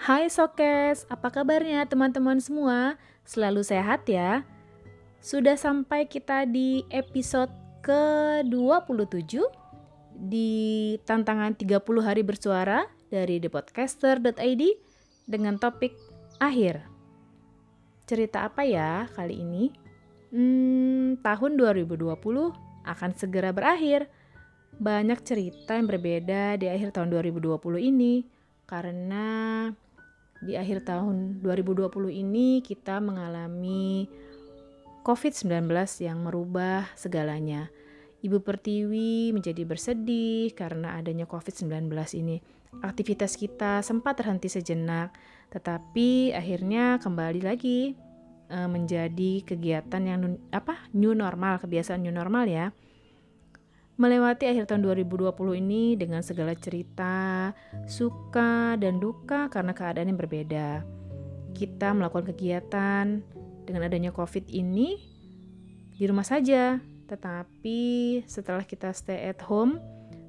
Hai Sokes, apa kabarnya teman-teman semua? Selalu sehat ya? Sudah sampai kita di episode ke-27 di tantangan 30 hari bersuara dari thepodcaster.id dengan topik akhir. Cerita apa ya kali ini? Hmm, tahun 2020 akan segera berakhir. Banyak cerita yang berbeda di akhir tahun 2020 ini karena di akhir tahun 2020 ini kita mengalami COVID-19 yang merubah segalanya. Ibu Pertiwi menjadi bersedih karena adanya COVID-19 ini. Aktivitas kita sempat terhenti sejenak, tetapi akhirnya kembali lagi e, menjadi kegiatan yang apa new normal, kebiasaan new normal ya. Melewati akhir tahun 2020 ini dengan segala cerita, suka dan duka karena keadaan yang berbeda. Kita melakukan kegiatan dengan adanya COVID ini di rumah saja, tetapi setelah kita stay at home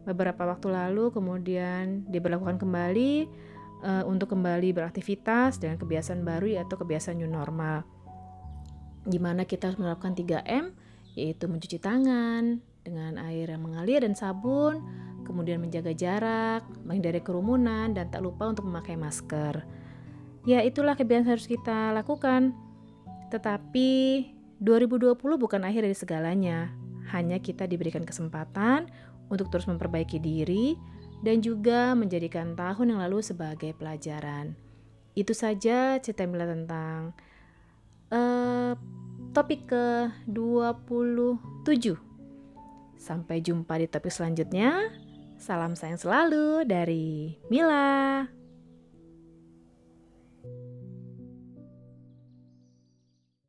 beberapa waktu lalu kemudian diberlakukan kembali uh, untuk kembali beraktivitas dengan kebiasaan baru yaitu kebiasaan new normal. Di mana kita harus menerapkan 3M yaitu mencuci tangan, dengan air yang mengalir dan sabun, kemudian menjaga jarak, menghindari kerumunan, dan tak lupa untuk memakai masker. Ya, itulah kebiasaan harus kita lakukan. Tetapi 2020 bukan akhir dari segalanya. Hanya kita diberikan kesempatan untuk terus memperbaiki diri dan juga menjadikan tahun yang lalu sebagai pelajaran. Itu saja cerita Mila tentang uh, topik ke-27 Sampai jumpa di topik selanjutnya. Salam sayang selalu dari Mila.